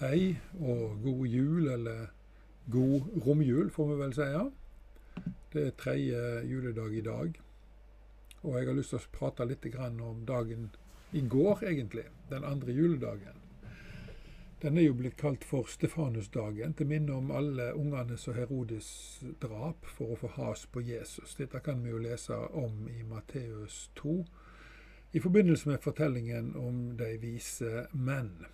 Hei og god jul, eller god romjul, får vi vel si. Det er tredje juledag i dag. Og jeg har lyst til å prate litt om dagen i går, egentlig. Den andre juledagen. Den er jo blitt kalt for Stefanusdagen, til minne om alle ungene som Herodes drap for å få has på Jesus. Dette kan vi jo lese om i Matteus 2, i forbindelse med fortellingen om de vise menn.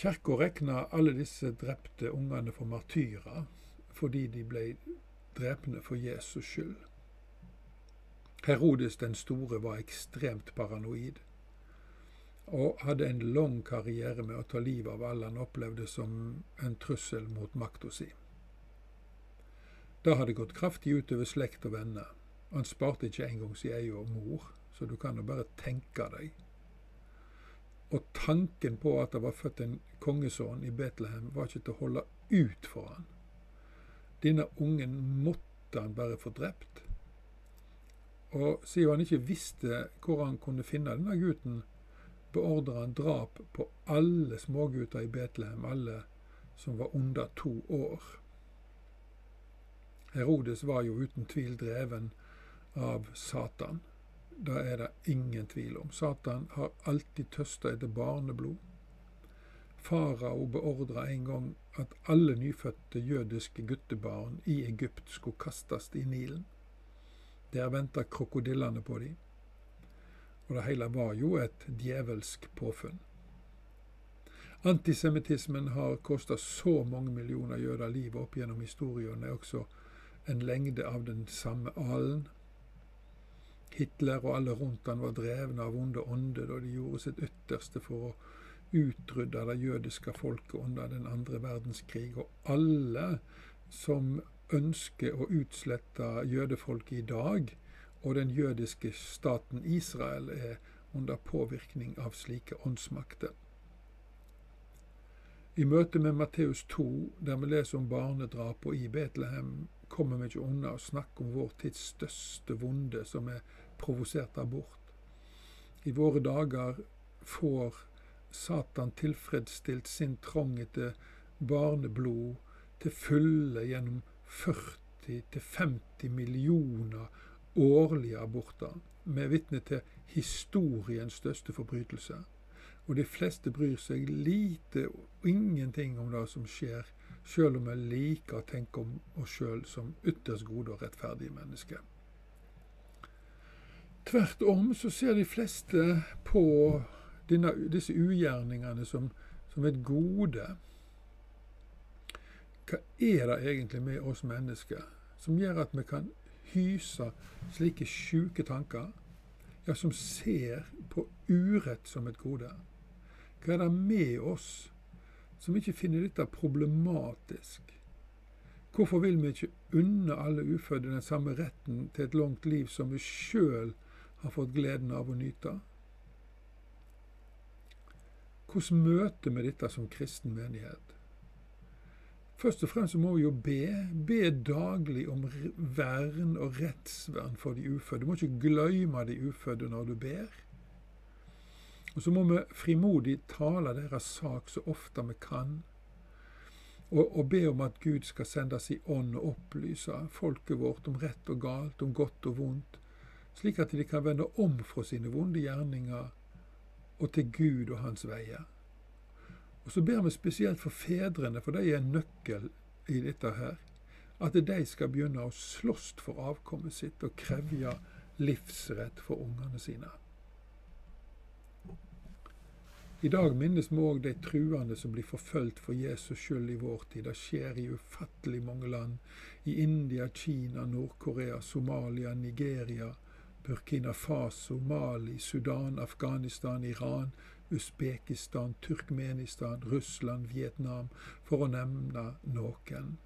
Kirka regna alle disse drepte ungene for martyrer fordi de ble drepne for Jesus skyld. Herodes den store var ekstremt paranoid og hadde en lang karriere med å ta livet av alle han opplevde som en trussel mot makta si. Det hadde gått kraftig utover slekt og venner. Han sparte ikke engang sin egen mor, så du kan jo bare tenke deg og tanken på at det var født en kongesønn i Betlehem, var ikke til å holde ut for han. Denne ungen måtte han bare få drept. Og siden han ikke visste hvor han kunne finne denne gutten, beordra han drap på alle smågutter i Betlehem, alle som var under to år. Herodes var jo uten tvil dreven av Satan. Det er det ingen tvil om. Satan har alltid tøsta etter barneblod. Farao beordra en gang at alle nyfødte jødiske guttebarn i Egypt skulle kastes i Nilen. Der venta krokodillene på dem. Og det hele var jo et djevelsk påfunn. Antisemittismen har kosta så mange millioner jøder livet opp gjennom historien, er også en lengde av den samme alen. Hitler og alle rundt han var drevne av onde ånder, og de gjorde sitt ytterste for å utrydde det jødiske folket under den andre verdenskrig. Og alle som ønsker å utslette jødefolket i dag, og den jødiske staten Israel, er under påvirkning av slike åndsmakter. I møte med Matteus 2, der vi leser om barnedrap i Betlehem, kommer vi ikke unna å snakke om vår tids største vonde, som er provosert abort. I våre dager får Satan tilfredsstilt sin trang etter barneblod til fulle gjennom 40-50 millioner årlige aborter. Vi er vitne til historiens største forbrytelse. Og de fleste bryr seg lite og ingenting om det som skjer, sjøl om vi liker å tenke om oss sjøl som ytterst gode og rettferdige mennesker. Tvert om så ser de fleste på denne, disse ugjerningene som, som, et gode. Hva er det egentlig med oss mennesker som gjør at vi kan hyse slike sjuke tanker? Ja, som ser på urett som et gode. Hva er det med oss som ikke finner dette problematisk? Hvorfor vil vi ikke unne alle ufødte den samme retten til et langt liv som vi sjøl har fått gleden av å nyte? Hvordan møter vi dette som kristen menighet? Først og fremst må vi jo be. Be daglig om vern og rettsvern for de ufødte. Du må ikke glemme de ufødte når du ber. Og så må vi frimodig tale deres sak så ofte vi kan. Og, og, be om at Gud skal sende sin ånd og opplyse folket vårt om rett og galt, om godt og vondt, slik at de kan vende om fra sine vonde gjerninger og til Gud og hans veier. Og Så ber vi spesielt for fedrene, for de er en nøkkel i dette her. At de skal begynne å slåss for avkommet sitt og krevje livsrett for ungene sine. I dag minnes vi òg de truende som blir forfulgt for Jesus skyld i vår tid. Det skjer i ufattelig mange land. I India, Kina, Nord-Korea, Somalia, Nigeria, Burkina Faso, Mali, Sudan, Afghanistan, Iran, Usbekistan, Turkmenistan, Russland, Vietnam, for å nevne noen.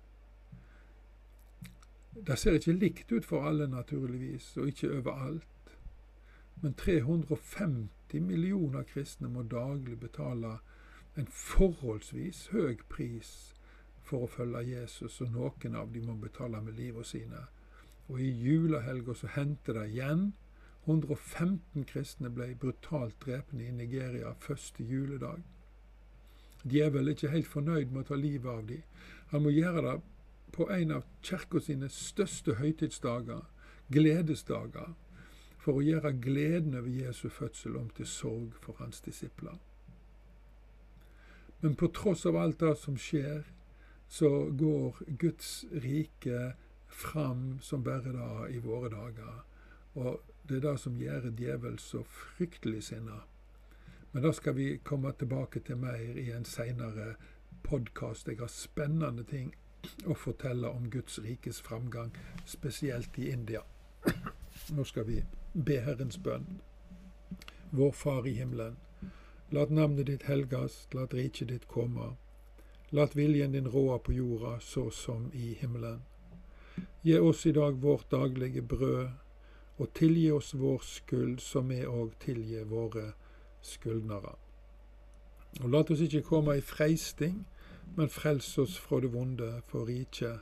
Det ser ikke likt ut for alle, naturligvis, og ikke overalt. Men 350 millioner kristne må daglig betale en forholdsvis høy pris for å følge Jesus, og noen av dem må betale med livet sine og i julehelga så hendte det igjen. 115 kristne ble brutalt drepne i Nigeria første juledag. Djevelen er ikke helt fornøyd med å ta livet av dem. Han må gjøre det på en av kirka sine største høytidsdager, gledesdager, for å gjøre gleden over Jesu fødsel om til sorg for hans disipler. Men på tross av alt det som skjer, så går Guds rike fram som bare det i våre dager. Og det er det som gjør djevel så fryktelig sinna. Men da skal vi komme tilbake til mer i en seinere podkast. Jeg har spennende ting å fortelle om Guds rikes framgang, spesielt i India. Nå skal vi be Herrens bønn. Vår Far i himmelen. Lat navnet ditt helgas, lat riket ditt komme. Lat viljen din råde på jorda så som i himmelen. Gi oss i dag vårt daglige brød, og tilgi oss vår skyld, som vi òg tilgir våre skyldnere. Og lat oss ikke komme i freisting, men frels oss fra det vonde, for riket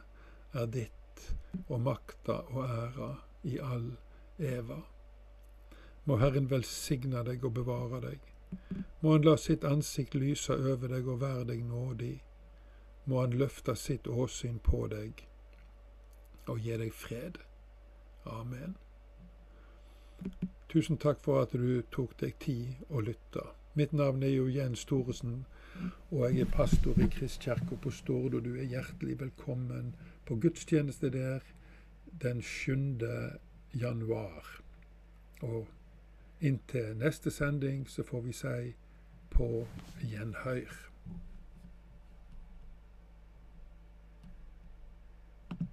er ditt, og makta og æra i all eva. Må Herren velsigne deg og bevare deg. Må Han la sitt ansikt lyse over deg og være deg nådig. Må Han løfte sitt åsyn på deg og gi deg fred. Amen. Tusen takk for at du tok deg tid å lytte. Mitt navn er jo Jens Thoresen, og jeg er pastor i Kristkirka på Stord, og du er hjertelig velkommen på gudstjeneste der den 7. januar. Og inntil neste sending så får vi si på gjenhør.